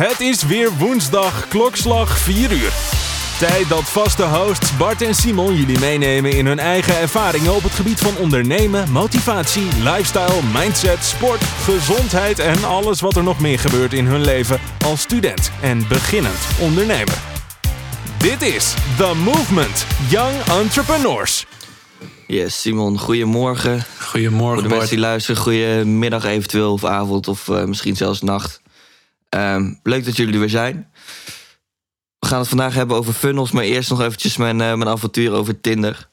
Het is weer woensdag, klokslag 4 uur. Tijd dat vaste hosts Bart en Simon jullie meenemen in hun eigen ervaringen op het gebied van ondernemen, motivatie, lifestyle, mindset, sport, gezondheid en alles wat er nog meer gebeurt in hun leven als student en beginnend ondernemer. Dit is The Movement Young Entrepreneurs. Yes, Simon, goedemorgen. Goedemorgen, Voor de mensen die luisteren, goedemiddag eventueel, of avond, of uh, misschien zelfs nacht. Um, leuk dat jullie er weer zijn. We gaan het vandaag hebben over funnels, maar eerst nog eventjes mijn, uh, mijn avontuur over Tinder.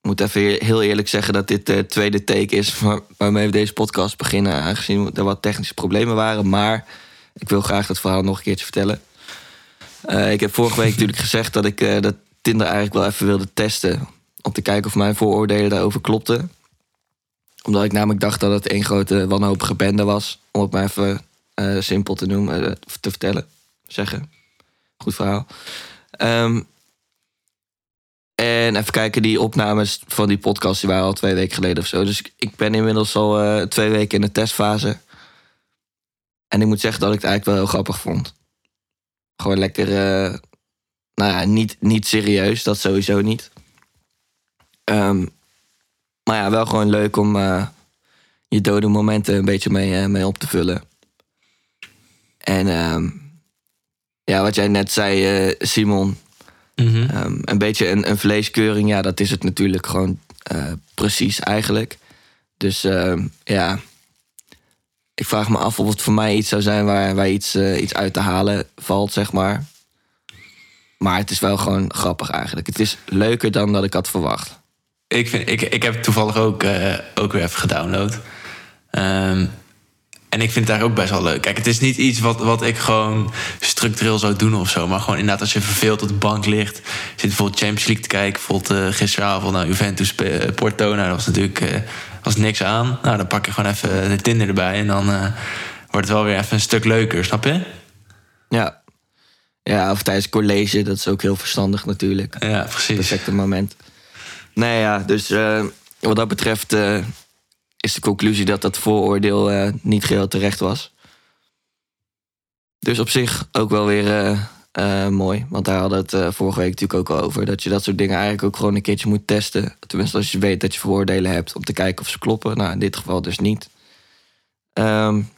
Ik moet even heel eerlijk zeggen dat dit de tweede take is waarmee we deze podcast beginnen, aangezien er wat technische problemen waren. Maar ik wil graag het verhaal nog een keertje vertellen. Uh, ik heb vorige week natuurlijk gezegd dat ik dat Tinder eigenlijk wel even wilde testen om te kijken of mijn vooroordelen daarover klopten. Omdat ik namelijk dacht dat het één grote wanhopige bende was. Om het maar even uh, simpel te noemen, uh, te vertellen, zeggen. Goed verhaal. Um, en even kijken, die opnames van die podcast die waren al twee weken geleden of zo. Dus ik, ben inmiddels al uh, twee weken in de testfase. En ik moet zeggen dat ik het eigenlijk wel heel grappig vond. Gewoon lekker, nou ja, niet, niet serieus, dat sowieso niet. Um, maar ja, wel gewoon leuk om je dode momenten een beetje mee, mee op te vullen. En um, ja, wat jij net zei, uh, Simon. Mm -hmm. um, een beetje een, een, vleeskeuring, ja, dat is het natuurlijk gewoon precies eigenlijk. Dus ja, ik vraag me af of het voor mij iets zou zijn waar, waar iets, iets uit te halen valt, zeg maar. Maar het is wel gewoon grappig eigenlijk. Het is leuker dan dat ik had verwacht. Ik, vind, ik, ik heb het toevallig ook, ook weer even gedownload. Um, en ik vind het daar ook best wel leuk. Kijk, het is niet iets wat, wat ik gewoon structureel zou doen of zo. Maar gewoon inderdaad, als je verveeld op de bank ligt. Zit bijvoorbeeld Champions League te kijken. Bijvoorbeeld uh, gisteravond naar Juventus Porto. Nou, dat was natuurlijk uh, was niks aan. Nou, dan pak je gewoon even de Tinder erbij. En dan uh, wordt het wel weer even een stuk leuker, snap je? Ja. Ja, of tijdens college. Dat is ook heel verstandig natuurlijk. Ja, precies. Perfecte moment. Nee, ja, dus wat dat betreft is de conclusie dat dat vooroordeel uh, niet geheel terecht was. Dus op zich ook wel weer mooi. Want daar hadden we het vorige week natuurlijk ook al over. Dat je dat soort dingen eigenlijk ook gewoon een keertje moet testen. Tenminste, als je weet dat je vooroordelen hebt. Om te kijken of ze kloppen. Nou, in dit geval dus niet. Um,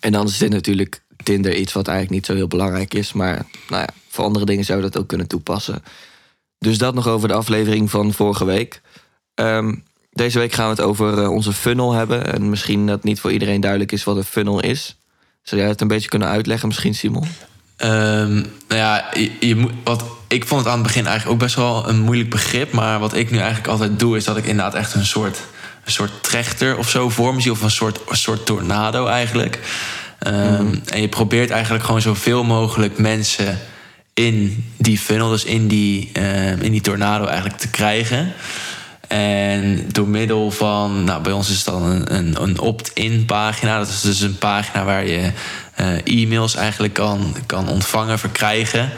en dan is dit natuurlijk Tinder iets wat eigenlijk niet zo heel belangrijk is. Maar nou ja, voor andere dingen zou je dat ook kunnen toepassen. Dus dat nog over de aflevering van vorige week. Um, deze week gaan we het over uh, onze funnel hebben. En misschien dat niet voor iedereen duidelijk is wat een funnel is. Zou jij het een beetje kunnen uitleggen, misschien, Simon? Um, nou ja, je, je moet, wat, ik vond het aan het begin eigenlijk ook best wel een moeilijk begrip. Maar wat ik nu eigenlijk altijd doe, is dat ik inderdaad echt een soort, een soort trechter of zo voor me zie. Of een soort, een soort tornado eigenlijk. Um, mm. En je probeert eigenlijk gewoon zoveel mogelijk mensen in die funnel, dus in die, uh, in die tornado eigenlijk te krijgen. En door middel van, nou bij ons is het dan een, een, een opt-in pagina. Dat is dus een pagina waar je uh, e-mails eigenlijk kan, kan ontvangen, verkrijgen.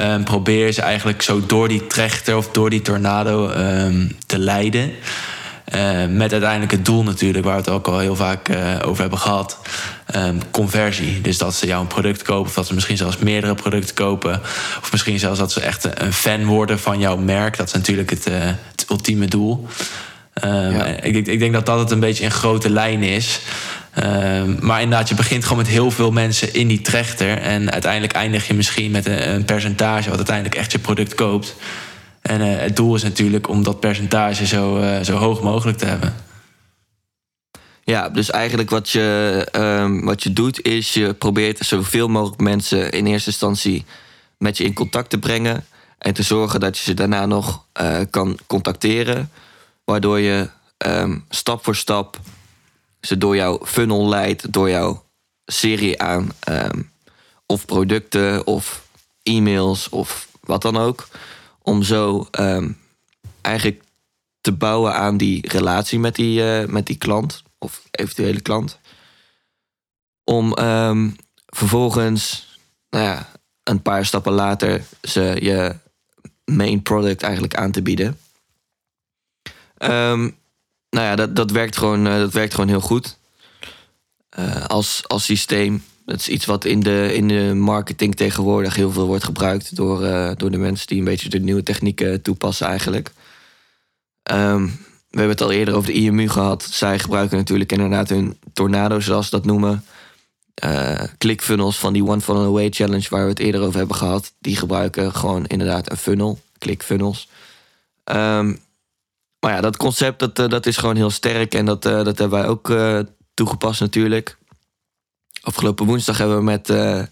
Um, probeer ze eigenlijk zo door die trechter of door die tornado um, te leiden. Uh, met uiteindelijk het doel natuurlijk, waar we het ook al heel vaak uh, over hebben gehad. Um, conversie. Dus dat ze jouw een product kopen, of dat ze misschien zelfs meerdere producten kopen. Of misschien zelfs dat ze echt een fan worden van jouw merk. Dat is natuurlijk het, uh, het ultieme doel. Um, ja. ik, ik, denk dat dat het een beetje in grote lijnen is. Um, maar inderdaad, je begint gewoon met heel veel mensen in die trechter. En uiteindelijk eindig je misschien met een, een percentage wat uiteindelijk echt je product koopt. En uh, het doel is natuurlijk om dat percentage zo, uh, zo hoog mogelijk te hebben. Ja, dus eigenlijk wat je, um, wat je doet is je probeert zoveel mogelijk mensen in eerste instantie met je in contact te brengen. En te zorgen dat je ze daarna nog uh, kan contacteren. Waardoor je um, stap voor stap ze door jouw funnel leidt, door jouw serie aan um, of producten of e-mails of wat dan ook om zo um, eigenlijk te bouwen aan die relatie met die, uh, met die klant of eventuele klant. Om um, vervolgens, nou ja, een paar stappen later ze je main product eigenlijk aan te bieden. Um, nou ja, dat, dat, werkt gewoon, uh, dat werkt gewoon heel goed. Uh, als, als systeem. Dat is iets wat in de, in de marketing tegenwoordig heel veel wordt gebruikt door, eh, door de mensen die een beetje de nieuwe technieken toepassen eigenlijk. Ehm, we hebben het al eerder over de IMU gehad. Zij gebruiken natuurlijk inderdaad hun tornado, zoals ze dat noemen. Eh ClickFunnels van die One Funnel Away Challenge, waar we het eerder over hebben gehad. Die gebruiken gewoon inderdaad een funnel, ClickFunnels. Ehm, maar ja, dat concept dat, eh, dat is gewoon heel sterk en dat, dat hebben wij ook toegepast natuurlijk. Afgelopen woensdag hebben we met, eh,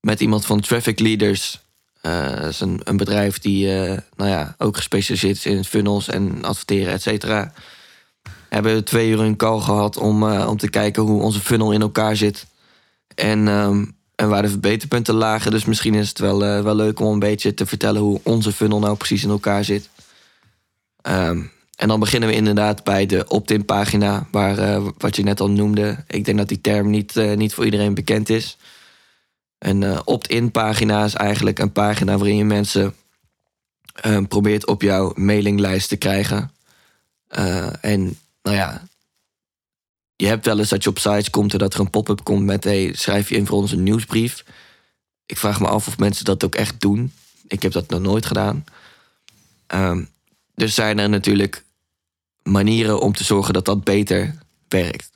met iemand van Traffic Leaders, eh, dat is een, een bedrijf die eh, nou ja, ook gespecialiseerd is in funnels en adverteren, et cetera. Hebben we twee uur een call gehad om, om te kijken hoe onze funnel in elkaar zit. En, ehm, en waar de verbeterpunten lagen. Dus misschien is het wel, wel leuk om een beetje te vertellen hoe onze funnel nou precies in elkaar zit. Ehm, en dan beginnen we inderdaad bij de opt-in pagina, waar, eh, wat je net al noemde. Ik denk dat die term niet, eh, niet voor iedereen bekend is. Een eh, opt-in pagina is eigenlijk een pagina waarin je mensen eh, probeert op jouw mailinglijst te krijgen. En nou ja, je hebt wel eens dat je op sites komt en dat er een pop-up komt met: hey, schrijf je in voor onze nieuwsbrief. Ik vraag me af of mensen dat ook echt doen. Ik heb dat nog nooit gedaan. Ehm, dus zijn er natuurlijk manieren om te zorgen dat dat beter werkt.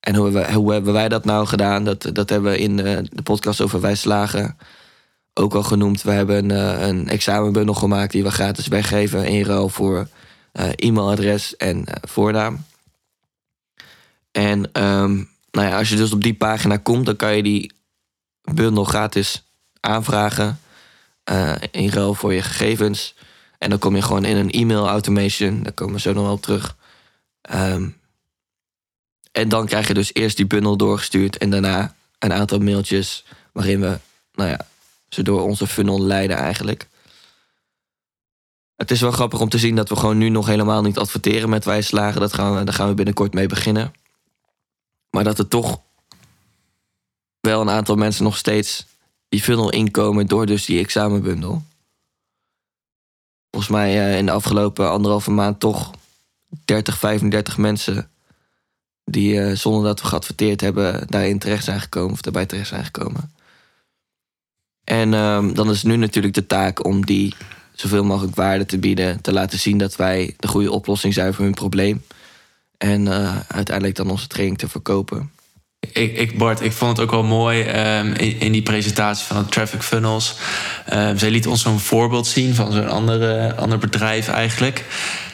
En hoe, hebben we, hoe wij dat nou gedaan? Dat, dat hebben we in de, de podcast over Wij Slagen ook al genoemd. We hebben een, eh, een examenbundel gemaakt die we gratis weggeven in ruil voor eh, e-mailadres en eh, voornaam. En ehm, nou ja, als je dus op die pagina komt, dan kan je die bundel gratis aanvragen eh, in ruil voor je gegevens. En dan kom je gewoon in een e-mail automation. Daar komen we zo nog wel op terug. Ehm, en dan krijg je dus eerst die bundel doorgestuurd en daarna een aantal mailtjes waarin we, nou ja, ze door onze funnel leiden eigenlijk. Het is wel grappig om te zien dat we gewoon nu nog helemaal niet adverteren met wijslagen. Dat gaan we, daar gaan we binnenkort mee beginnen. Maar dat er toch wel een aantal mensen nog steeds die funnel inkomen door dus die examenbundel. Volgens mij eh, in de afgelopen anderhalve maand toch 30, 35 mensen die eh, zonder dat we geadverteerd hebben daarin terecht zijn gekomen of daarbij terecht zijn gekomen. En ehm, dan is nu natuurlijk de taak om die zoveel mogelijk waarde te bieden, te laten zien dat wij de goede oplossing zijn voor hun probleem. En eh, uiteindelijk dan onze training te verkopen. Ik, ik, Bart, ik vond het ook wel mooi ehm, in, die presentatie van de traffic funnels. Ehm, zij liet ons zo'n voorbeeld zien van zo'n andere, ander bedrijf eigenlijk.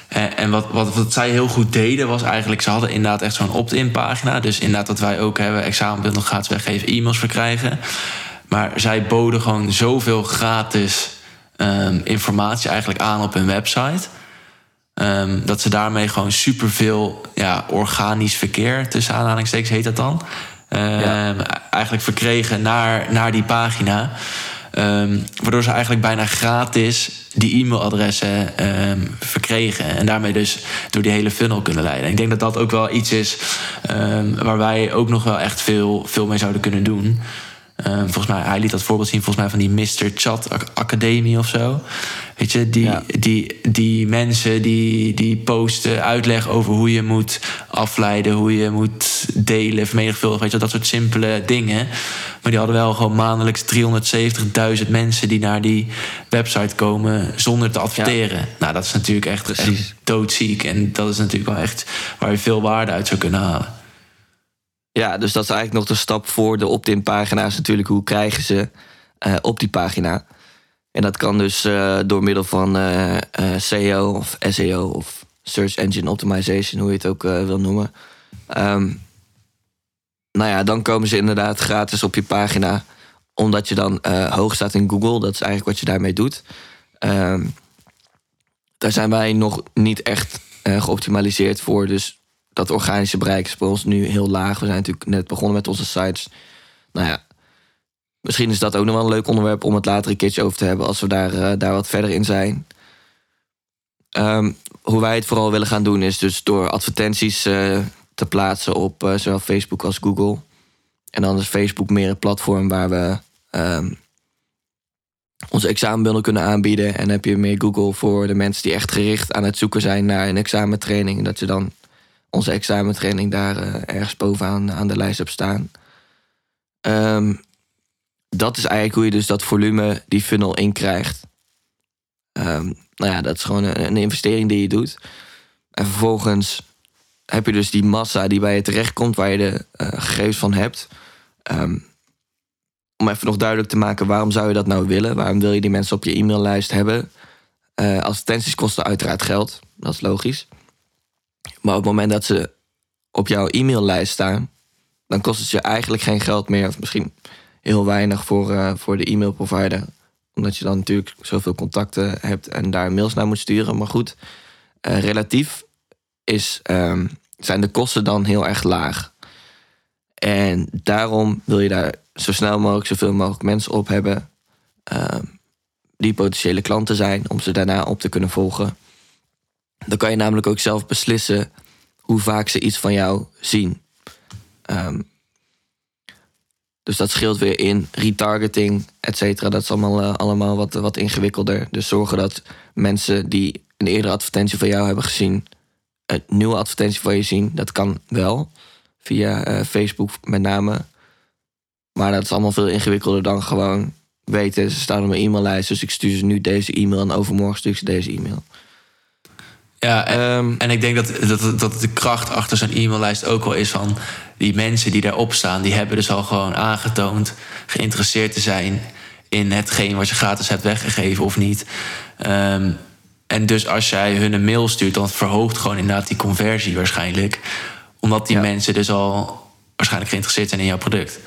En, en wat, wat, wat zij heel goed deden was eigenlijk... ze hadden inderdaad echt zo'n opt-in pagina. Dus inderdaad dat wij ook hebben examenbundel gratis weggeven, e-mails verkrijgen. Maar zij boden gewoon zoveel gratis ehm, informatie eigenlijk aan op hun website... Ehm, dat ze daarmee gewoon superveel ja, organisch verkeer, tussen aanhalingstekens heet dat dan. ehm, Eigenlijk verkregen naar, naar die pagina. Ehm, waardoor ze eigenlijk bijna gratis die e-mailadressen ehm, verkregen. En daarmee dus door die hele funnel kunnen leiden. Ik denk dat dat ook wel iets is waar wij ook nog wel echt veel, veel mee zouden kunnen doen. Ehm, volgens mij, hij liet dat voorbeeld zien volgens mij van die Mr. Chat Ac- Academie of zo. Weet je, die, Ja. die, die mensen die, die posten uitleg over hoe je moet afleiden, hoe je moet delen, vermenigvuldigen, weet je, dat soort simpele dingen. Maar die hadden wel gewoon maandelijks 370.000 mensen die naar die website komen zonder te adverteren. Nou, dat is natuurlijk echt, echt doodziek. En dat is natuurlijk wel echt waar je veel waarde uit zou kunnen halen. Ja, dus dat is eigenlijk nog de stap voor de opt-in pagina's natuurlijk. Hoe krijgen ze eh, op die pagina? En dat kan dus eh, door middel van eh, eh, SEO of SEO of Search Engine Optimization, hoe je het ook wil noemen. Ehm, nou ja, dan komen ze inderdaad gratis op je pagina. Omdat je dan hoog staat in Google. Dat is eigenlijk wat je daarmee doet. Ehm, daar zijn wij nog niet echt geoptimaliseerd voor. Dus dat organische bereik is bij ons nu heel laag. We zijn natuurlijk net begonnen met onze sites. Nou ja, misschien is dat ook nog wel een leuk onderwerp om het later een keertje over te hebben als we daar, eh, daar wat verder in zijn. Ehm, hoe wij het vooral willen gaan doen is dus door advertenties eh, te plaatsen op eh, zowel Facebook als Google. En dan is Facebook meer een platform waar we ehm, onze examenbundel kunnen aanbieden. En heb je meer Google voor de mensen die echt gericht aan het zoeken zijn naar een examentraining. En dat je dan onze examentraining daar eh, ergens bovenaan aan de lijst hebt staan. Ehm, dat is eigenlijk hoe je dus dat volume, die funnel inkrijgt. Ehm nou ja, dat is gewoon een, investering die je doet. En vervolgens heb je dus die massa die bij je terechtkomt, waar je de eh, gegevens van hebt. Ehm, om even nog duidelijk te maken, waarom zou je dat nou willen? Waarom wil je die mensen op je e-maillijst hebben? Eh advertenties kosten uiteraard geld, dat is logisch. Maar op het moment dat ze op jouw e-maillijst staan, dan kost het je eigenlijk geen geld meer. Of misschien heel weinig voor, eh, voor de e-mailprovider. Omdat je dan natuurlijk zoveel contacten hebt en daar mails naar moet sturen. Maar goed, eh, relatief is, ehm, zijn de kosten dan heel erg laag. En daarom wil je daar zo snel mogelijk zoveel mogelijk mensen op hebben. ehm, die potentiële klanten zijn, om ze daarna op te kunnen volgen. Dan kan je namelijk ook zelf beslissen hoe vaak ze iets van jou zien. Ehm, dus dat scheelt weer in retargeting, et cetera. Dat is allemaal, eh, allemaal wat, wat ingewikkelder. Dus zorgen dat mensen die een eerdere advertentie van jou hebben gezien, een nieuwe advertentie van je zien. Dat kan wel, via eh, Facebook met name. Maar dat is allemaal veel ingewikkelder dan gewoon weten. Ze staan op mijn e-maillijst, dus ik stuur ze nu deze e-mail en overmorgen stuur ze deze e-mail. Ja, en, Ehm, en ik denk dat, dat, dat de kracht achter zo'n e-maillijst ook wel is van... die mensen die daarop staan, die hebben dus al gewoon aangetoond... geïnteresseerd te zijn in hetgeen wat je gratis hebt weggegeven of niet. Ehm, en dus als jij hun een mail stuurt, dan verhoogt gewoon inderdaad die conversie waarschijnlijk. Omdat die Ja. mensen dus al waarschijnlijk geïnteresseerd zijn in jouw product.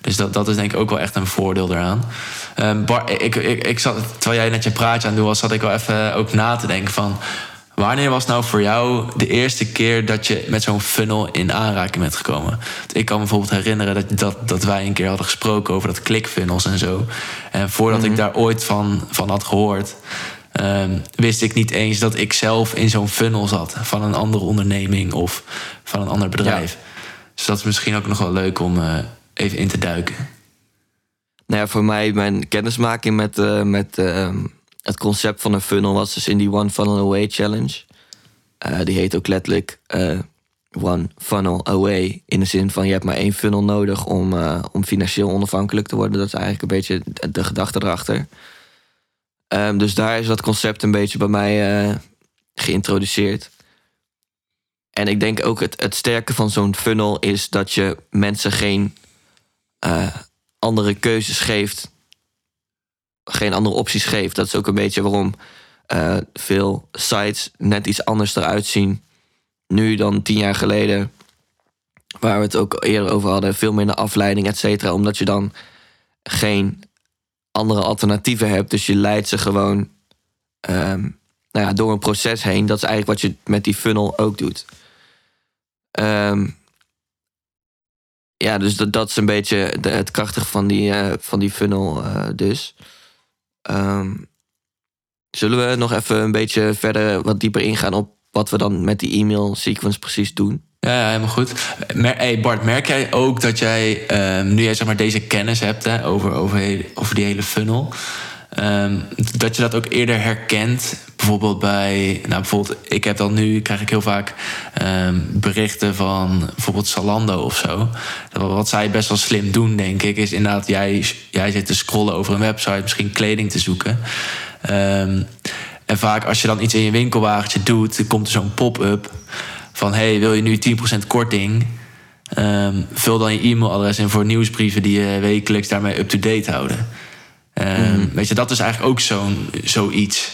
Dus dat, dat is denk ik ook wel echt een voordeel daaraan. Ehm Bar, ik, ik, ik zat, terwijl jij net je praatje aan het doen was, zat ik wel even ook na te denken van... Wanneer was nou voor jou de eerste keer dat je met zo'n funnel in aanraking bent gekomen? Want Ik kan me bijvoorbeeld herinneren dat, dat, dat wij een keer hadden gesproken over dat ClickFunnels en zo. En voordat ik daar ooit van, van had gehoord, ehm, wist ik niet eens dat ik zelf in zo'n funnel zat van een andere onderneming of van een ander bedrijf. Dus dat is misschien ook nog wel leuk om eh, even in te duiken. Nou ja, voor mij, mijn kennismaking met, eh, met ehm, het concept van een funnel was dus in die One Funnel Away Challenge. Eh, die heet ook letterlijk eh, One Funnel Away. In de zin van je hebt maar één funnel nodig om, eh, om financieel onafhankelijk te worden. Dat is eigenlijk een beetje de, gedachte erachter. Ehm, dus daar is dat concept een beetje bij mij geïntroduceerd. En ik denk ook het, het sterke van zo'n funnel is dat je mensen geen andere keuzes geeft. Geen andere opties geeft. Dat is ook een beetje waarom eh, veel sites net iets anders eruit zien. Nu dan tien jaar geleden. Waar we het ook eerder over hadden. Veel minder afleiding, et cetera. Omdat je dan geen andere alternatieven hebt. Dus je leidt ze gewoon ehm, nou ja, door een proces heen. Dat is eigenlijk wat je met die funnel ook doet. Ehm, ja, dus dat, dat is een beetje het krachtige van die, eh, van die funnel eh, dus. Ehm, zullen we nog even een beetje verder wat dieper ingaan op wat we dan met die e-mail sequence precies doen? Ja, helemaal goed. Hey Bart, merk jij ook dat jij, ehm, nu jij zeg maar deze kennis hebt hè, over, over, over die hele funnel, ehm, dat je dat ook eerder herkent? Bijvoorbeeld bij, nou bijvoorbeeld, ik heb dan nu, krijg ik heel vaak ehm, berichten van bijvoorbeeld Zalando of zo. Wat zij best wel slim doen, denk ik, is inderdaad, jij, jij zit te scrollen over een website, misschien kleding te zoeken. Ehm, en vaak als je dan iets in je winkelwagentje doet, dan komt er zo'n pop-up van hey, wil je nu 10% korting? Ehm, vul dan je e-mailadres in voor nieuwsbrieven die je wekelijks daarmee up-to-date houden. Ehm, Weet je, dat is eigenlijk ook zo'n zoiets.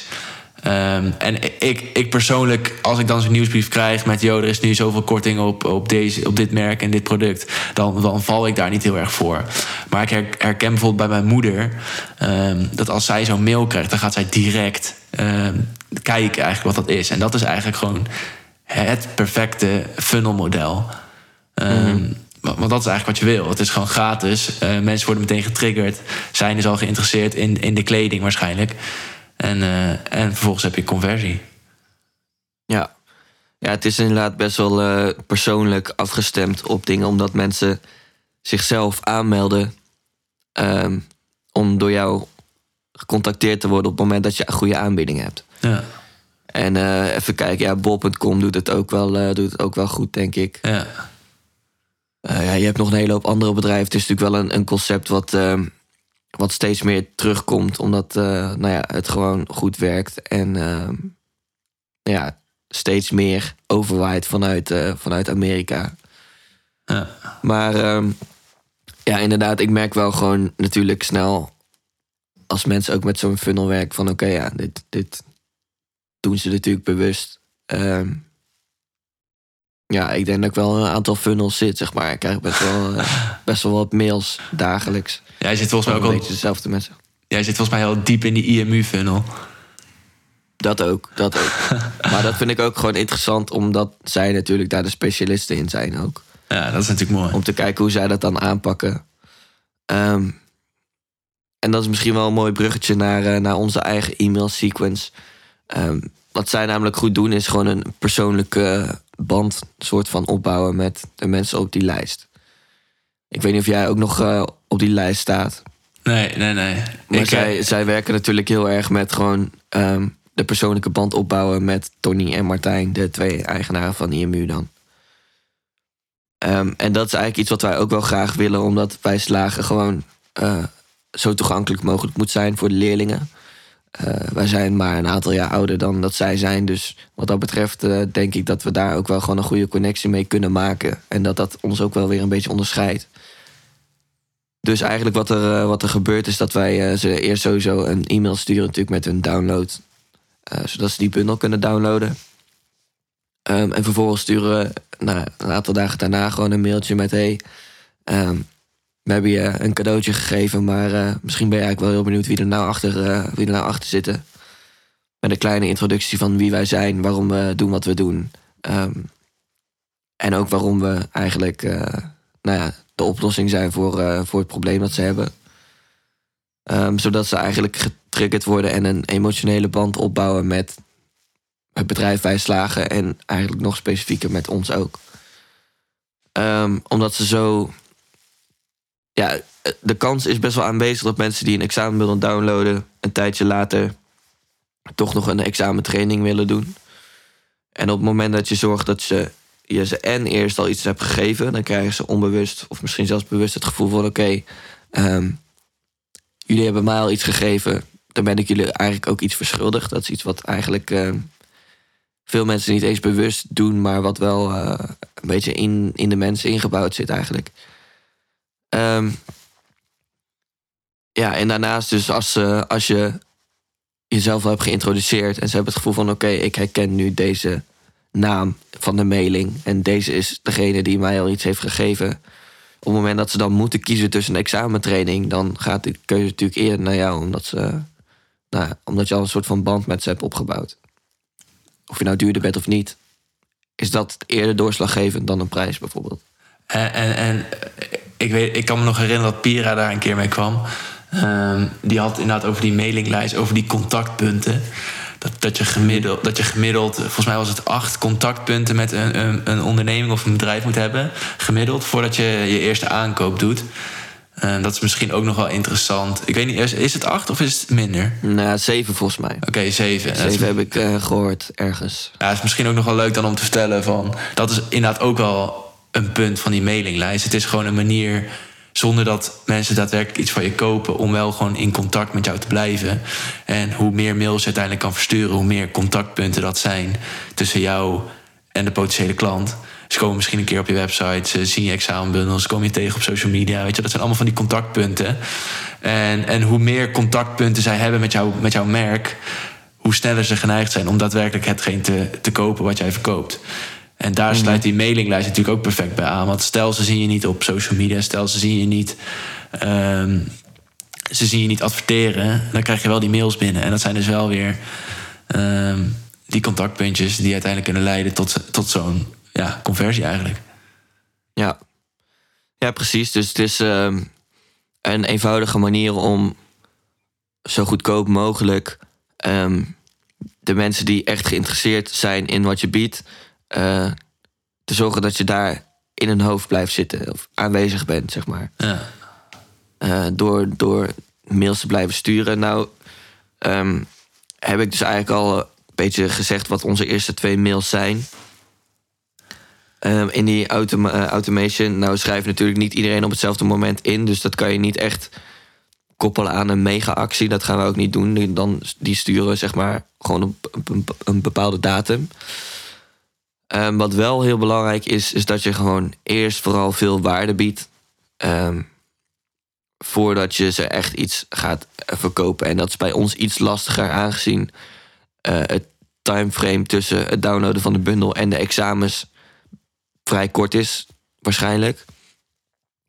Ehm, en ik, ik persoonlijk, als ik dan zo'n nieuwsbrief krijg met... joh, er is nu zoveel korting op, op, deze, op dit merk en dit product... Dan, dan val ik daar niet heel erg voor. Maar ik her- herken bijvoorbeeld bij mijn moeder... ehm, dat als zij zo'n mail krijgt, dan gaat zij direct ehm, kijken eigenlijk wat dat is. En dat is eigenlijk gewoon het perfecte funnelmodel. Wa- Want dat is eigenlijk wat je wil. Het is gewoon gratis. Eh, mensen worden meteen getriggerd. Zijn dus al geïnteresseerd in, in de kleding waarschijnlijk. En, eh, en vervolgens heb je conversie. Ja. ja, het is inderdaad best wel eh, persoonlijk afgestemd op dingen, omdat mensen zichzelf aanmelden ehm, om door jou gecontacteerd te worden op het moment dat je een goede aanbieding hebt. Ja, En eh, even kijken, ja, bol.com doet het ook wel, doet het ook wel goed, denk ik. ja. Ja, je hebt nog een hele hoop andere bedrijven. Het is natuurlijk wel een, een concept wat, ehm, wat steeds meer terugkomt. Omdat eh, nou ja, het gewoon goed werkt. En ehm, ja, steeds meer overwaait vanuit, eh, vanuit Amerika. Maar ehm, ja, inderdaad, ik merk wel gewoon natuurlijk snel... als mensen ook met zo'n funnel werken van... oké, ja, dit, dit doen ze natuurlijk bewust. Ehm, ja, ik denk dat ik wel een aantal funnels zit, zeg maar. Ik krijg best wel, eh, best wel wat mails dagelijks. Jij zit volgens mij Ook al, beetje dezelfde mensen. jij zit volgens mij heel diep in die IMU-funnel. Dat ook, dat ook. maar dat vind ik ook gewoon interessant... omdat zij natuurlijk daar de specialisten in zijn ook. Ja, dat is natuurlijk mooi. om te kijken hoe zij dat dan aanpakken. Ehm, en dat is misschien wel een mooi bruggetje naar, eh, naar onze eigen e-mail sequence. Ehm, wat zij namelijk goed doen, is gewoon een persoonlijke band soort van opbouwen met de mensen op die lijst. Ik weet niet of jij ook nog eh, op die lijst staat. Nee, nee, nee. Maar Ik, zij, eh, zij werken natuurlijk heel erg met gewoon ehm, de persoonlijke band opbouwen met Tony en Martijn, de twee eigenaren van IMU dan. Ehm, en dat is eigenlijk iets wat wij ook wel graag willen, omdat wij slagen gewoon eh, zo toegankelijk mogelijk moet zijn voor de leerlingen. Eh, wij zijn maar een aantal jaar ouder dan dat zij zijn. Dus wat dat betreft eh, denk ik dat we daar ook wel gewoon een goede connectie mee kunnen maken. En dat dat ons ook wel weer een beetje onderscheidt. Dus eigenlijk wat er, eh, wat er gebeurt is dat wij ze eerst sowieso een e-mail sturen natuurlijk met hun download. zodat ze die bundel kunnen downloaden. Ehm, en vervolgens sturen we nou, een aantal dagen daarna gewoon een mailtje met... Hey, ehm, we hebben je een cadeautje gegeven, maar eh, misschien ben je eigenlijk wel heel benieuwd wie er nou achter, eh, wie er nou achter zitten. Met een kleine introductie van wie wij zijn, waarom we doen wat we doen. Ehm, en ook waarom we eigenlijk eh, nou ja, de oplossing zijn voor, voor het probleem dat ze hebben. Ehm, zodat ze eigenlijk getriggerd worden en een emotionele band opbouwen met het bedrijf wij slagen en eigenlijk nog specifieker met ons ook. Ehm, omdat ze zo. Ja, de kans is best wel aanwezig dat mensen die een examen willen downloaden, een tijdje later toch nog een examentraining willen doen. En op het moment dat je zorgt dat ze, je ze en eerst al iets hebt gegeven, dan krijgen ze onbewust of misschien zelfs bewust het gevoel van: oké, ehm, jullie hebben mij al iets gegeven, dan ben ik jullie eigenlijk ook iets verschuldigd. Dat is iets wat eigenlijk ehm, veel mensen niet eens bewust doen, maar wat wel eh, een beetje in, in de mensen ingebouwd zit eigenlijk. Ehm, ja, en daarnaast dus als, eh, als je jezelf al hebt geïntroduceerd en ze hebben het gevoel van oké, ik herken nu deze naam van de mailing en deze is degene die mij al iets heeft gegeven. Op het moment dat ze dan moeten kiezen tussen een examentraining, dan gaat de keuze natuurlijk eerder naar jou, omdat, ze, nou, omdat je al een soort van band met ze hebt opgebouwd. Of je nou duurder bent of niet, is dat eerder doorslaggevend dan een prijs bijvoorbeeld. En, en, en ik, weet, ik kan me nog herinneren dat Pira daar een keer mee kwam. Ehm, die had inderdaad over die mailinglijst, over die contactpunten. Dat, dat, je gemiddeld, dat je gemiddeld, volgens mij was het acht contactpunten met een, een, een onderneming of een bedrijf moet hebben. Gemiddeld, voordat je je eerste aankoop doet. En dat is misschien ook nog wel interessant. Ik weet niet, is, is het acht of is het minder? Nou, zeven volgens mij. Oké, zeven. Dat is- Zeven heb ik eh, gehoord ergens. Ja, het is misschien ook nog wel leuk dan om te vertellen van... dat is inderdaad ook wel een punt van die mailinglijst. Het is gewoon een manier, zonder dat mensen daadwerkelijk iets van je kopen... om wel gewoon in contact met jou te blijven. En hoe meer mails je uiteindelijk kan versturen... hoe meer contactpunten dat zijn tussen jou en de potentiële klant. Ze komen misschien een keer op je website, ze zien je examenbundels... komen je tegen op social media, weet je. Dat zijn allemaal van die contactpunten. En, en hoe meer contactpunten zij hebben met, jou, met jouw merk hoe sneller ze geneigd zijn om daadwerkelijk hetgeen te, te kopen wat jij verkoopt. En daar sluit die mailinglijst natuurlijk ook perfect bij aan. Want stel ze zien je niet op social media, stel ze zien je niet, ehm, ze zien je niet adverteren, dan krijg je wel die mails binnen. En dat zijn dus wel weer ehm, die contactpuntjes die uiteindelijk kunnen leiden tot, tot zo'n ja, conversie eigenlijk. Ja. ja, precies. Dus het is ehm, een eenvoudige manier om zo goedkoop mogelijk de mensen die echt geïnteresseerd zijn in wat je biedt, eh, te zorgen dat je daar in hun hoofd blijft zitten of aanwezig bent, zeg maar. Ja. Eh, door, door mails te blijven sturen. Nou, ehm, heb ik dus eigenlijk al een beetje gezegd wat onze eerste twee mails zijn. Ehm, in die eh, automation, nou schrijft natuurlijk niet iedereen op hetzelfde moment in. Dus dat kan je niet echt koppelen aan een mega-actie. Dat gaan we ook niet doen. Dan, die sturen zeg maar gewoon op een, een bepaalde datum. Ehm, wat wel heel belangrijk is, is dat je gewoon eerst vooral veel waarde biedt. ehm, voordat je ze echt iets gaat eh, verkopen. En dat is bij ons iets lastiger aangezien eh, het timeframe tussen het downloaden van de bundel en de examens vrij kort is, waarschijnlijk.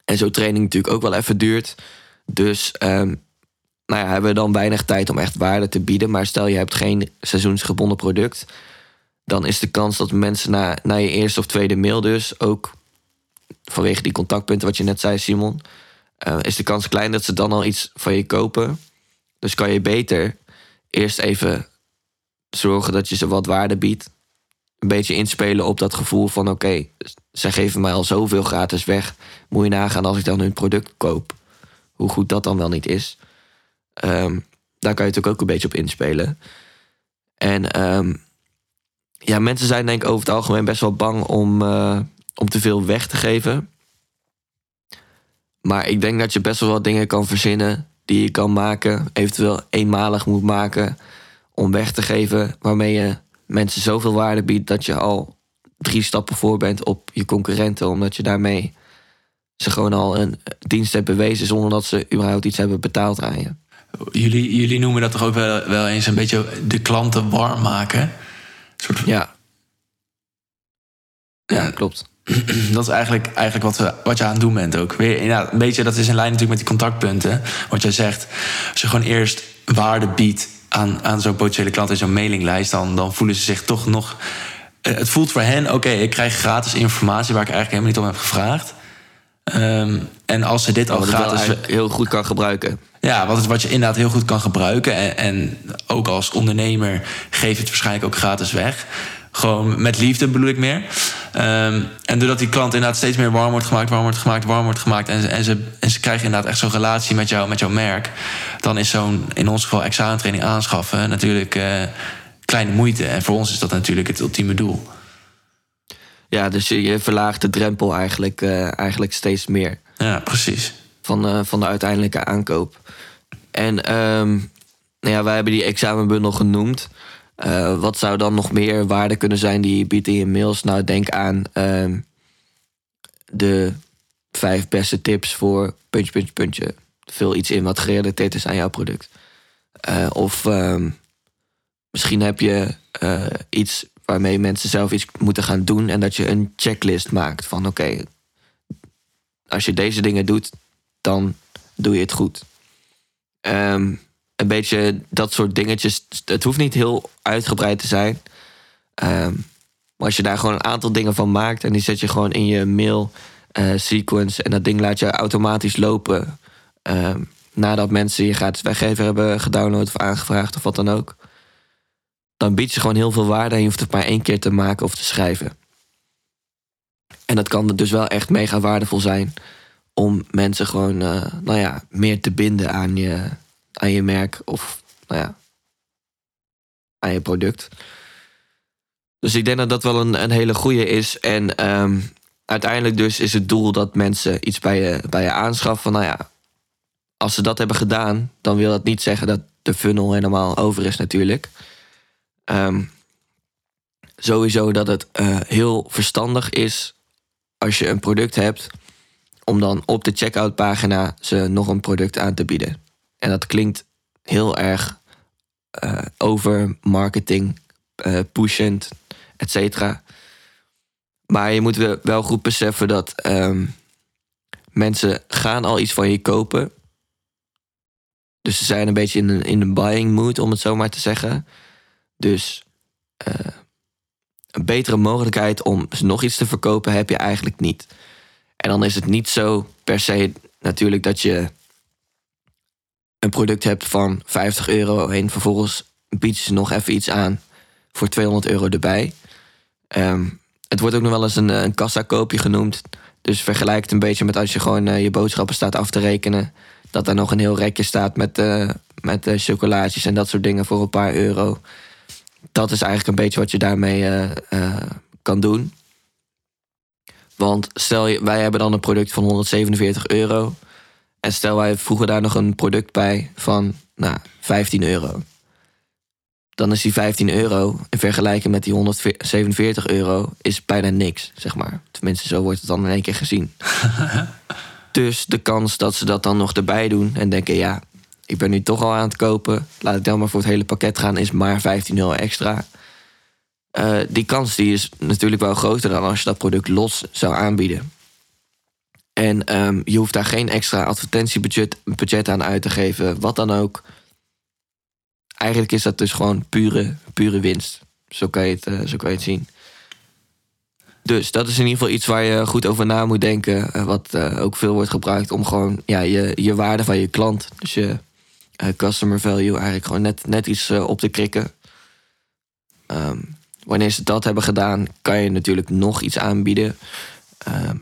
En zo training natuurlijk ook wel even duurt. Dus ehm, nou ja, hebben we dan weinig tijd om echt waarde te bieden. Maar stel je hebt geen seizoensgebonden product, dan is de kans dat mensen na, na je eerste of tweede mail dus ook vanwege die contactpunten wat je net zei, Simon, eh, is de kans klein dat ze dan al iets van je kopen. Dus kan je beter eerst even zorgen dat je ze wat waarde biedt. Een beetje inspelen op dat gevoel van oké, zij geven mij al zoveel gratis weg. Moet je nagaan als ik dan hun product koop. Hoe goed dat dan wel niet is. Ehm, daar kan je natuurlijk ook een beetje op inspelen. En ehm, ja, mensen zijn denk ik over het algemeen best wel bang om, eh, om te veel weg te geven. Maar ik denk dat je best wel wat dingen kan verzinnen die je kan maken. Eventueel eenmalig moet maken om weg te geven. Waarmee je mensen zoveel waarde biedt dat je al drie stappen voor bent op je concurrenten. Omdat je daarmee ze gewoon al een dienst hebt bewezen zonder dat ze überhaupt iets hebben betaald aan je. Jullie, jullie noemen dat toch ook wel, wel eens een beetje de klanten warm maken? Een soort van- Ja. Ja, Ja. klopt. dat is eigenlijk, eigenlijk wat, we, wat je aan het doen bent ook. Weer, ja, een beetje, dat is in lijn natuurlijk met die contactpunten. Wat jij zegt, als je gewoon eerst waarde biedt aan, aan zo'n potentiële klant in zo'n mailinglijst... Dan, dan voelen ze zich toch nog... eh, Het voelt voor hen, oké, ik krijg gratis informatie... waar ik eigenlijk helemaal niet om heb gevraagd. Ehm, en als ze dit al wel gratis... heel goed kan gebruiken. Ja, wat, wat je inderdaad heel goed kan gebruiken. En, en ook als ondernemer geef je het waarschijnlijk ook gratis weg. Gewoon met liefde bedoel ik meer. Ehm, en doordat die klant inderdaad steeds meer warm wordt gemaakt, warm wordt gemaakt, warm wordt gemaakt. En, ze- en, ze, en ze krijgen inderdaad echt zo'n relatie met, jou, met jouw merk. Dan is zo'n, in ons geval, examentraining aanschaffen natuurlijk eh, kleine moeite. En voor ons is dat natuurlijk het ultieme doel. Ja, dus je, je verlaagt de drempel eigenlijk, eh, eigenlijk steeds meer. Ja, precies. Van, eh, van de uiteindelijke aankoop. En ehm, nou ja, wij hebben die examenbundel genoemd. Eh, wat zou dan nog meer waarde kunnen zijn die je biedt in je mails? Nou, denk aan ehm, de vijf beste tips voor puntje, puntje, puntje. Vul iets in wat gerelateerd is aan jouw product. Eh, of ehm, misschien heb je iets waarmee mensen zelf iets moeten gaan doen... en dat je een checklist maakt van oké, als je deze dingen doet, dan doe je het goed. Ehm, een beetje dat soort dingetjes. Het hoeft niet heel uitgebreid te zijn. Ehm, maar als je daar gewoon een aantal dingen van maakt en die zet je gewoon in je mail eh, sequence en dat ding laat je automatisch lopen. ehm, nadat mensen je gratis weggever hebben gedownload of aangevraagd of wat dan ook. Dan biedt je gewoon heel veel waarde en je hoeft het maar één keer te maken of te schrijven. En dat kan dus wel echt mega waardevol zijn om mensen gewoon, eh, nou ja, meer te binden aan je, aan je merk of, nou ja, aan je product. Dus ik denk dat dat wel een, een hele goede is. En ehm, uiteindelijk dus is het doel dat mensen iets bij je, bij je aanschaffen. Van, nou ja, als ze dat hebben gedaan, dan wil dat niet zeggen dat de funnel helemaal over is natuurlijk. Ehm, sowieso dat het eh, heel verstandig is als je een product hebt, om dan op de checkout pagina ze nog een product aan te bieden. En dat klinkt heel erg eh, over marketing, eh, pushend, et cetera. Maar je moet wel- goed beseffen dat ehm, mensen gaan al iets van je kopen. Dus ze zijn een beetje in een, in buying mood, om het zo maar te zeggen. Dus eh, een betere mogelijkheid om nog iets te verkopen heb je eigenlijk niet. En dan is het niet zo per se natuurlijk dat je een product hebt van 50 euro en vervolgens bied je nog even iets aan voor 200 euro erbij. Ehm, het wordt ook nog wel eens een, eh, een kassakoopje genoemd. Dus vergelijk het een beetje met als je gewoon eh, je boodschappen staat af te rekenen. Dat daar nog een heel rekje staat met, eh met eh, chocolaatjes en dat soort dingen voor een paar euro. Dat is eigenlijk een beetje wat je daarmee kan doen. Want stel, je- wij hebben dan een product van 147 euro. En stel wij voegen daar nog een product bij van nou, 15 euro. Dan is die 15 euro in vergelijking met die 147 euro is bijna niks, zeg maar. Tenminste, zo wordt het dan in één keer gezien. dus de kans dat ze dat dan nog erbij doen en denken, ja, ik ben nu toch al aan het kopen, laat ik dan maar voor het hele pakket gaan, is maar 15 euro extra. Eh, die kans die is natuurlijk wel groter dan als je dat product los zou aanbieden. En ehm, je hoeft daar geen extra advertentiebudget budget aan uit te geven, wat dan ook. Eigenlijk is dat dus gewoon pure, pure winst. Zo kan, je het, eh, zo kan je het zien. Dus dat is in ieder geval iets waar je goed over na moet denken. eh, wat ook veel wordt gebruikt om gewoon ja, je, je waarde van je klant, dus je customer value, eigenlijk gewoon net, net iets op te krikken. Ehm, wanneer ze dat hebben gedaan, kan je natuurlijk nog iets aanbieden. Ehm,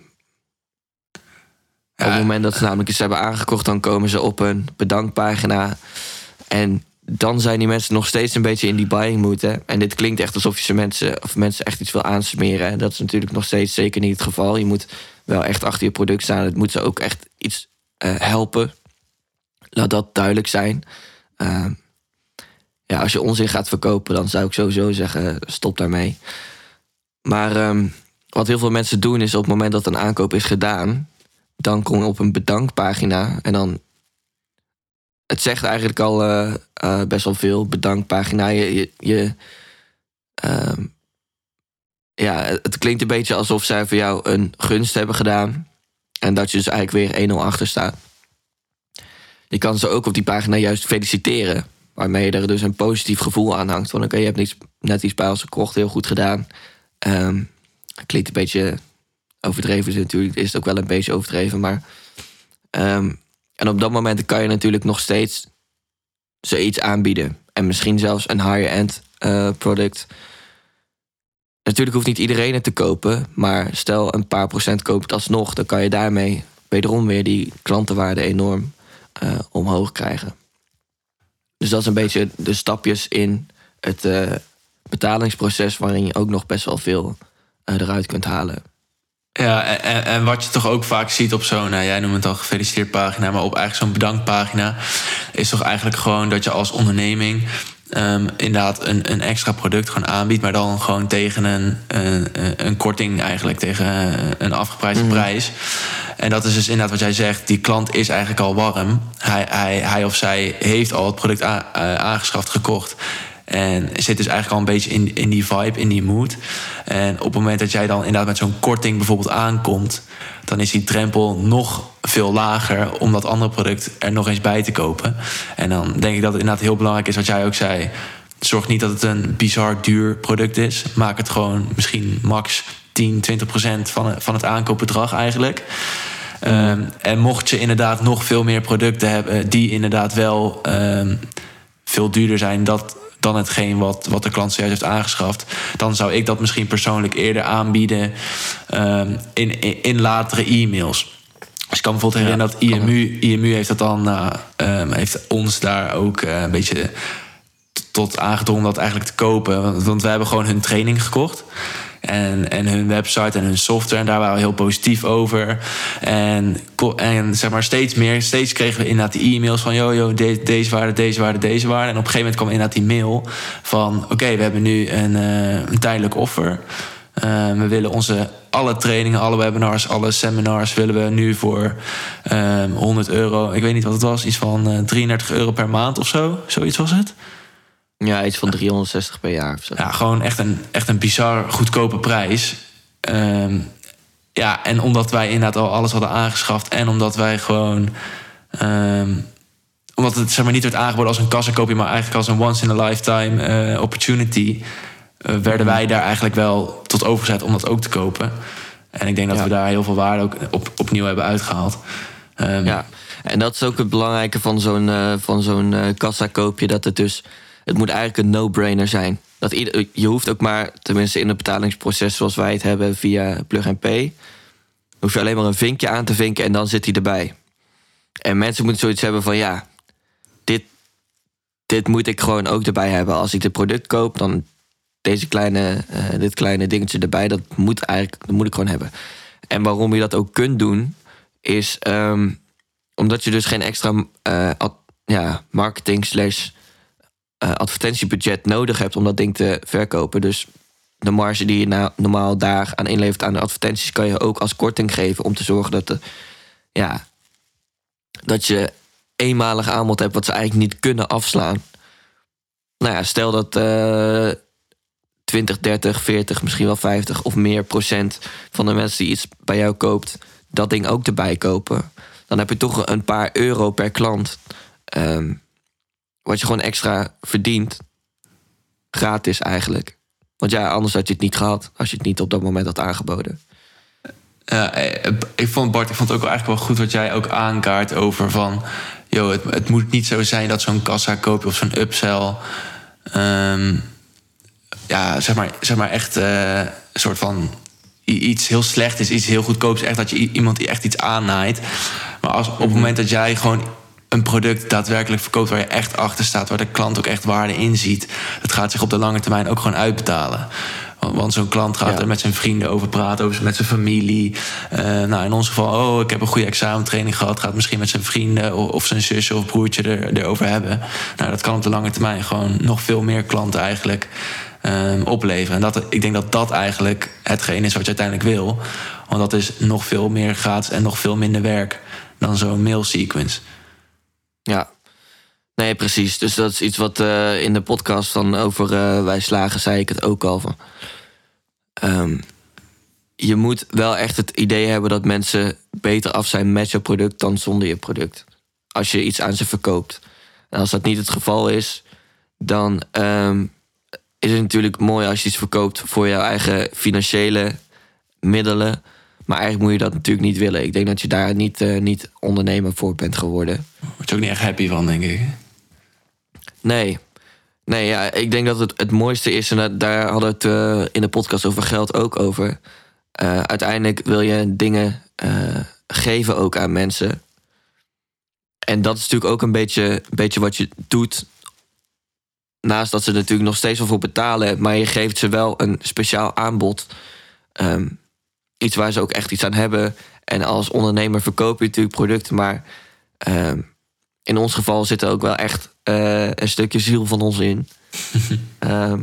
op het moment dat ze namelijk iets hebben aangekocht, dan komen ze op een bedankpagina. En dan zijn die mensen nog steeds een beetje in die buying mood. Hè? En dit klinkt echt alsof je ze mensen, of mensen echt iets wil aansmeren. En dat is natuurlijk nog steeds zeker niet het geval. Je moet wel echt achter je product staan. Het moet ze ook echt iets eh, helpen. Laat dat duidelijk zijn. Ehm, ja, als je onzin gaat verkopen, dan zou ik sowieso zeggen: stop daarmee. Maar ehm, wat heel veel mensen doen, is op het moment dat een aankoop is gedaan, dan kom je op een bedankpagina en dan. Het zegt eigenlijk al eh, eh, best wel veel. Bedankpagina. Je, je, ehm, ja, het klinkt een beetje alsof zij voor jou een gunst hebben gedaan. En dat je dus eigenlijk weer 1-0 achter staat. Je kan ze ook op die pagina juist feliciteren. Waarmee je er dus een positief gevoel aan hangt. Van oké, je hebt niets, net iets bij ons gekocht, heel goed gedaan. Ehm, klinkt een beetje overdreven is natuurlijk. Is het ook wel een beetje overdreven. Maar, ehm, en op dat moment kan je natuurlijk nog steeds zoiets aanbieden. En misschien zelfs een higher-end eh, product. Natuurlijk hoeft niet iedereen het te kopen. Maar stel een paar procent koopt alsnog. Dan kan je daarmee wederom weer die klantenwaarde enorm eh, omhoog krijgen. Dus dat is een beetje de stapjes in het eh, betalingsproces... waarin je ook nog best wel veel eh, eruit kunt halen. Ja, en, en, wat je toch ook vaak ziet op zo'n, nou, jij noemt het al gefeliciteerd pagina, maar op eigenlijk zo'n bedankpagina is toch eigenlijk gewoon dat je als onderneming ehm, inderdaad een, een extra product gewoon aanbiedt, maar dan gewoon tegen een, een, een korting eigenlijk, tegen een afgeprijsde prijs. En dat is dus inderdaad wat jij zegt, die klant is eigenlijk al warm. Hij, hij, hij of zij heeft al het product eh, aangeschaft, gekocht. En zit dus eigenlijk al een beetje in, in die vibe, in die mood. En op het moment dat jij dan inderdaad met zo'n korting bijvoorbeeld aankomt, dan is die drempel nog veel lager om dat andere product er nog eens bij te kopen. En dan denk ik dat het inderdaad heel belangrijk is wat jij ook zei. Zorg niet dat het een bizar duur product is. Maak het gewoon misschien max 10, 20 procent van, van het aankoopbedrag eigenlijk. Ehm, en mocht je inderdaad nog veel meer producten hebben die inderdaad wel ehm, veel duurder zijn dat, dan hetgeen wat, wat de klant zojuist heeft aangeschaft, dan zou ik dat misschien persoonlijk eerder aanbieden ehm, in, in, in latere e-mails. Dus ik kan bijvoorbeeld herinneren dat IMU, IMU heeft dat dan, nou, ehm, heeft ons daar ook eh, een beetje tot aangedrongen dat eigenlijk te kopen. Want, want we hebben gewoon hun training gekocht. En, en hun website en hun software. En daar waren we heel positief over. En, en zeg maar steeds meer. Steeds kregen we inderdaad die e-mails van... yo, yo, de- deze waarde, deze waarde, deze waarde. En op een gegeven moment kwam inderdaad die mail van... oké, we hebben nu een, eh, een tijdelijk offer. Eh, we willen onze alle trainingen, alle webinars, alle seminars... willen we nu voor ehm 100 euro... ik weet niet wat het was, iets van eh, 33 euro per maand of zo. Zoiets was het. Ja, iets van 360 per jaar of zo. Ja, gewoon echt een, echt een bizar goedkope prijs. Ehm, ja, en omdat wij inderdaad al alles hadden aangeschaft... en omdat wij gewoon... ehm, omdat het zeg maar, niet werd aangeboden als een kassakoopje... maar eigenlijk als een once-in-a-lifetime eh, opportunity... eh, werden wij daar eigenlijk wel tot overgezet om dat ook te kopen. En ik denk dat Ja. we daar heel veel waarde ook op, opnieuw hebben uitgehaald. Ehm, Ja, en dat is ook het belangrijke van zo'n eh, van zo'n eh, kassakoopje. Dat het dus, het moet eigenlijk een no-brainer zijn. Dat ieder, je hoeft ook maar, tenminste in het betalingsproces zoals wij het hebben via Plug and Pay, hoef je alleen maar een vinkje aan te vinken en dan zit hij erbij. En mensen moeten zoiets hebben van ja, dit, dit moet ik gewoon ook erbij hebben. Als ik dit product koop, dan deze kleine, eh, dit kleine dingetje erbij, dat moet eigenlijk, dat moet ik gewoon hebben. En waarom je dat ook kunt doen, is ehm, omdat je dus geen extra eh, ja, marketing slash eh, advertentiebudget nodig hebt om dat ding te verkopen. Dus de marge die je nou normaal daar aan inlevert aan de advertenties, kan je ook als korting geven om te zorgen dat, de, ja, dat je eenmalig aanbod hebt wat ze eigenlijk niet kunnen afslaan. Nou ja, stel dat eh 20, 30, 40, misschien wel 50 of meer procent van de mensen die iets bij jou koopt, dat ding ook erbij kopen. Dan heb je toch een paar euro per klant. ehm, wat je gewoon extra verdient. Gratis eigenlijk. Want ja, anders had je het niet gehad als je het niet op dat moment had aangeboden. Ja, eh, ik vond Bart, ik vond het ook eigenlijk wel goed wat jij ook aankaart over van, joh, het, het moet niet zo zijn dat zo'n kassa koopje of zo'n upsell, ehm, ja, zeg maar, zeg maar echt eh, een soort van iets heel slecht is, iets heel goedkoops, echt dat je iemand die echt iets aannaait. Maar als op het moment dat jij gewoon een product daadwerkelijk verkoopt waar je echt achter staat, waar de klant ook echt waarde in ziet, dat gaat zich op de lange termijn ook gewoon uitbetalen. Want- zo'n klant gaat Ja. er met zijn vrienden over praten, over, met zijn familie. Eh, nou, in ons geval, oh, ik heb een goede examentraining gehad. Gaat misschien met zijn vrienden of, of zijn zusje of broertje er, erover hebben. Nou, dat kan op de lange termijn gewoon nog veel meer klanten eigenlijk ehm, opleveren. En dat, ik denk dat dat eigenlijk hetgeen is wat je uiteindelijk wil. Want dat is nog veel meer gratis en nog veel minder werk dan zo'n mail sequence. Ja. Nee, precies. Dus dat is iets wat eh, in de podcast van over eh, Wij Slagen zei ik het ook al van. Ehm, je moet wel echt het idee hebben dat mensen beter af zijn met je product dan zonder je product. Als je iets aan ze verkoopt. En als dat niet het geval is, dan ehm, is het natuurlijk mooi als je iets verkoopt voor jouw eigen financiële middelen. Maar eigenlijk moet je dat natuurlijk niet willen. Ik denk dat je daar niet, eh, niet ondernemer voor bent geworden. Word je ook niet echt happy van, denk ik. Nee. Nee, ja, ik denk dat het het mooiste is, en dat- daar hadden we het eh, in de podcast over geld ook over. Eh, uiteindelijk wil je dingen geven ook aan mensen. En dat is natuurlijk ook een beetje, een beetje wat je doet. Naast dat ze er natuurlijk nog steeds wel voor betalen, maar je geeft ze wel een speciaal aanbod. Ehm, iets waar ze ook echt iets aan hebben. En als ondernemer verkoop je natuurlijk producten, maar ehm, in ons geval zit er ook wel echt eh, een stukje ziel van ons in. Ehm,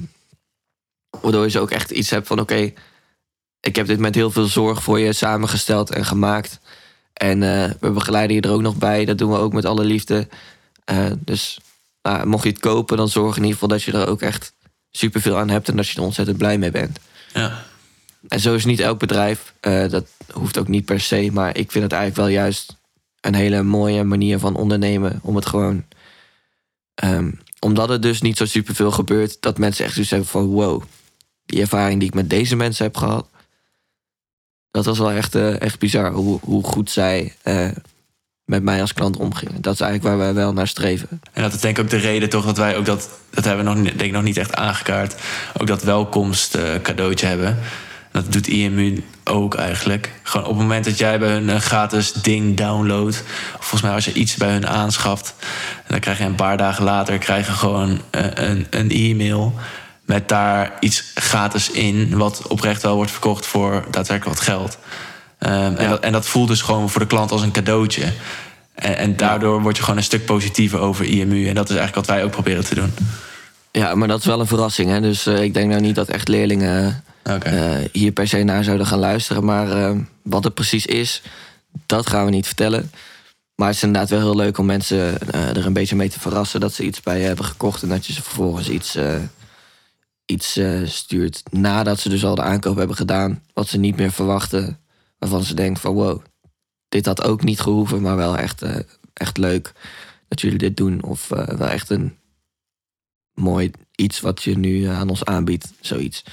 waardoor je ze ook echt iets hebt van: oké, ik heb dit met heel veel zorg voor je samengesteld en gemaakt. En eh, we begeleiden je er ook nog bij. Dat doen we ook met alle liefde. Eh, dus nou, mocht je het kopen, dan zorg in ieder geval dat je er ook echt superveel aan hebt en dat je er ontzettend blij mee bent. Ja. En zo is niet elk bedrijf. eh, dat hoeft ook niet per se. Maar ik vind het eigenlijk wel juist een hele mooie manier van ondernemen. Om het gewoon. ehm, omdat het dus niet zo superveel gebeurt. Dat mensen echt zoiets hebben van wow. Die ervaring die ik met deze mensen heb gehad. Dat was wel echt, eh, echt bizar. Hoe, hoe goed zij eh, met mij als klant omgingen. Dat is eigenlijk waar wij wel naar streven. En dat is denk ik ook de reden toch dat wij ook dat... Dat hebben we nog, denk ik nog niet echt aangekaart. Ook dat welkomst cadeautje hebben. Dat doet IMU ook eigenlijk. Gewoon op het moment dat jij bij hun een gratis ding downloadt... volgens mij als je iets bij hun aanschaft... dan krijg je een paar dagen later krijg je gewoon eh, een, een e-mail... met daar iets gratis in... wat oprecht wel wordt verkocht voor daadwerkelijk wat geld. Ehm, en, dat, en dat voelt dus gewoon voor de klant als een cadeautje. En, en daardoor word je gewoon een stuk positiever over IMU. En dat is eigenlijk wat wij ook proberen te doen. Ja, maar dat is wel een verrassing. Hè? Dus eh, ik denk nou niet dat echt leerlingen eh, hier per se naar zouden gaan luisteren. Maar eh, wat het precies is, dat gaan we niet vertellen. Maar het is inderdaad wel heel leuk om mensen er een beetje mee te verrassen. Dat ze iets bij je hebben gekocht en dat je ze vervolgens iets, iets stuurt. Nadat ze dus al de aankoop hebben gedaan. Wat ze niet meer verwachten. Waarvan ze denken van wow, dit had ook niet gehoeven. Maar wel echt, echt leuk dat jullie dit doen. Of wel echt een mooi iets wat je nu eh, aan ons aanbiedt. Zoiets.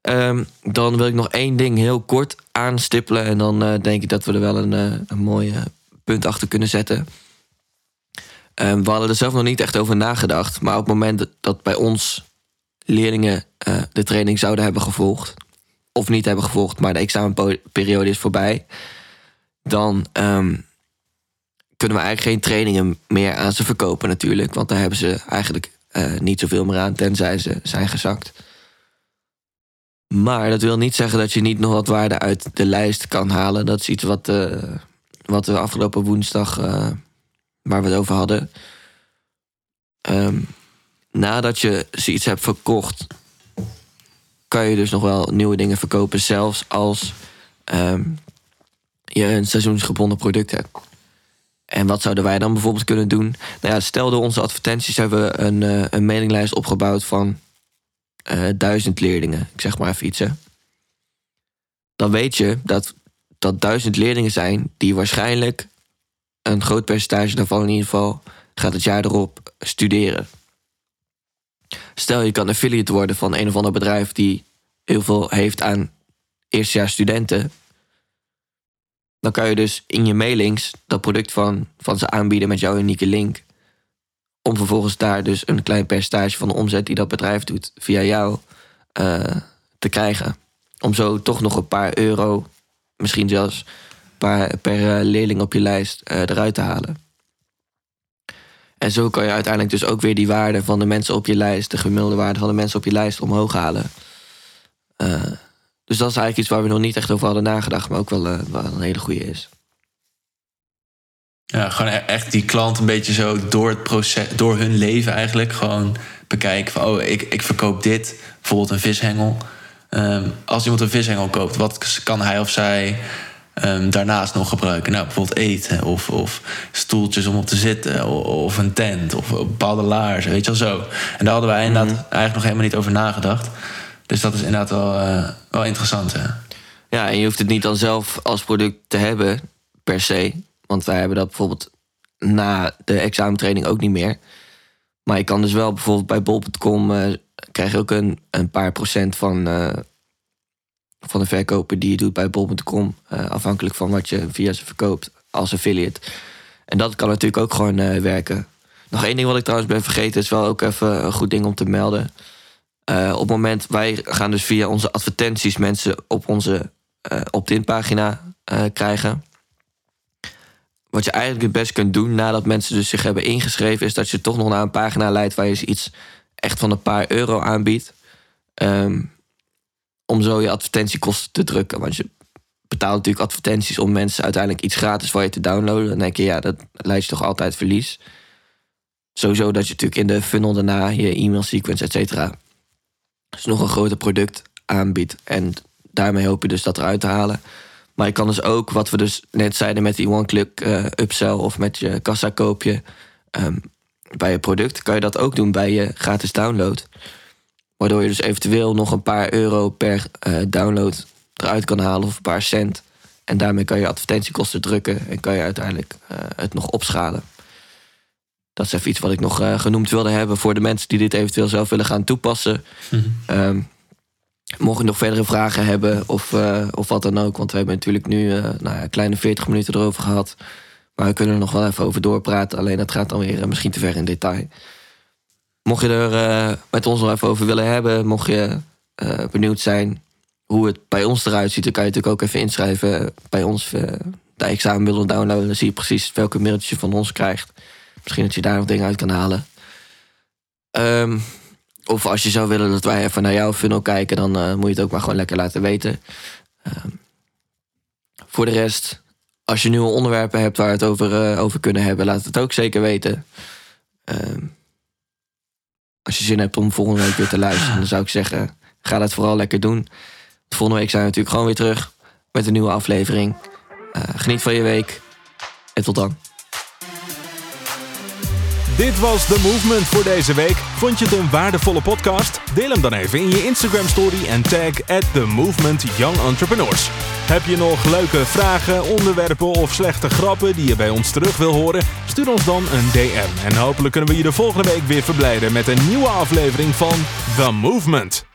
Ehm, dan wil ik nog één ding heel kort aanstippelen. En dan eh, denk ik dat we er wel een, eh, een mooi punt achter kunnen zetten. Ehm, we hadden er zelf nog niet echt over nagedacht. Maar op het moment dat- bij ons leerlingen de training zouden hebben gevolgd. Of niet hebben gevolgd, maar de examenperiode is voorbij. Dan ehm, kunnen we eigenlijk geen trainingen meer aan ze verkopen natuurlijk. Want daar hebben ze eigenlijk eh, niet zoveel meer aan, tenzij ze zijn gezakt. Maar dat wil niet zeggen dat je niet nog wat waarde uit de lijst kan halen. Dat is iets wat, eh, wat we afgelopen woensdag, eh, waar we het over hadden. Ehm, nadat je zoiets hebt verkocht, kan je dus nog wel nieuwe dingen verkopen. Zelfs als ehm, je een seizoensgebonden product hebt. En wat zouden wij dan bijvoorbeeld kunnen doen? Nou ja, stel door onze advertenties hebben we een, eh, een mailinglijst opgebouwd van eh, duizend leerlingen. Ik zeg maar even iets. Dan weet je dat dat duizend leerlingen zijn die waarschijnlijk een groot percentage daarvan in ieder geval gaat het jaar erop studeren. Stel je kan affiliate worden van een of ander bedrijf die heel veel heeft aan eerstejaars studenten. Dan kan je dus in je mailings dat product van, van ze aanbieden met jouw unieke link. Om vervolgens daar dus een klein percentage van de omzet die dat bedrijf doet via jou eh, te krijgen. Om zo toch nog een paar euro, misschien zelfs paar, per eh, leerling op je lijst eh, eruit te halen. En zo kan je uiteindelijk dus ook weer die waarde van de mensen op je lijst, de gemiddelde waarde van de mensen op je lijst omhoog halen. Dus dat is eigenlijk iets waar we nog niet echt over hadden nagedacht, maar ook wel, eh, een hele goede is. Ja, gewoon e- echt die klant een beetje zo door het proces, door hun leven eigenlijk gewoon bekijken van oh, ik, ik verkoop dit, bijvoorbeeld een vishengel. Ehm, als iemand een vishengel koopt, wat kan hij of zij ehm, daarnaast nog gebruiken? Nou, bijvoorbeeld eten of, of stoeltjes om op te zitten of, of een tent of bepaalde laarzen, weet je wel zo. En daar hadden wij inderdaad eigenlijk nog helemaal niet over nagedacht. Dus dat is inderdaad wel, eh, wel interessant. Hè? Ja, en je hoeft het niet dan zelf als product te hebben, per se. Want wij hebben dat bijvoorbeeld na de examentraining ook niet meer. Maar je kan dus wel bijvoorbeeld bij bol.com eh, krijg je ook een, een paar procent van, eh, van de verkopen die je doet bij bol.com. afhankelijk van wat je via ze verkoopt als affiliate. En dat kan natuurlijk ook gewoon werken. Nog één ding wat ik trouwens ben vergeten, is wel ook even een goed ding om te melden. Eh, op het moment, wij gaan dus via onze advertenties mensen op onze eh opt-in pagina eh, krijgen. Wat je eigenlijk het best kunt doen nadat mensen dus zich hebben ingeschreven, is dat je toch nog naar een pagina leidt waar je ze iets echt van een paar euro aanbiedt. Ehm, om zo je advertentiekosten te drukken. Want je betaalt natuurlijk advertenties om mensen uiteindelijk iets gratis voor je te downloaden. Dan denk je, ja, dat leidt je toch altijd verlies. Sowieso dat je natuurlijk in de funnel daarna je e-mail sequence, et cetera, dus nog een groter product aanbiedt. En daarmee hoop je dus dat eruit te halen. Maar je kan dus ook, wat we dus net zeiden met die one-click eh, upsell of met je kassa koopje ehm, bij je product, kan je dat ook doen bij je gratis download. Waardoor je dus eventueel nog een paar euro per eh, download eruit kan halen of een paar cent. En daarmee kan je advertentiekosten drukken en kan je uiteindelijk eh, het nog opschalen. Dat is even iets wat ik nog eh, genoemd wilde hebben voor de mensen die dit eventueel zelf willen gaan toepassen. Ehm, mocht je nog verdere vragen hebben of, eh, of wat dan ook, want we hebben natuurlijk nu eh, nou ja, een kleine 40 minuten erover gehad. Maar we kunnen er nog wel even over doorpraten, alleen dat gaat dan weer misschien te ver in detail. Mocht je er met ons nog even over willen hebben, mocht je benieuwd zijn hoe het bij ons eruit ziet, dan kan je natuurlijk ook even inschrijven bij ons. de examenmiddelen downloaden, dan zie je precies welke middeltjes je van ons krijgt. Misschien dat je daar nog dingen uit kan halen. Ehm, of als je zou willen dat wij even naar jouw funnel kijken, dan eh, moet je het ook maar gewoon lekker laten weten. Ehm, voor de rest, als je nieuwe onderwerpen hebt waar we het over, eh, over kunnen hebben, laat het ook zeker weten. Ehm, als je zin hebt om volgende week weer te luisteren, dan zou ik zeggen, ga dat vooral lekker doen. Volgende week zijn we natuurlijk gewoon weer terug met een nieuwe aflevering. Eh, geniet van je week en tot dan. Dit was The Movement voor deze week. Vond je het een waardevolle podcast? Deel hem dan even in je Instagram story en tag at The Movement Young Entrepreneurs. Heb je nog leuke vragen, onderwerpen of slechte grappen die je bij ons terug wil horen? Stuur ons dan een DM en hopelijk kunnen we je de volgende week weer verblijden met een nieuwe aflevering van The Movement.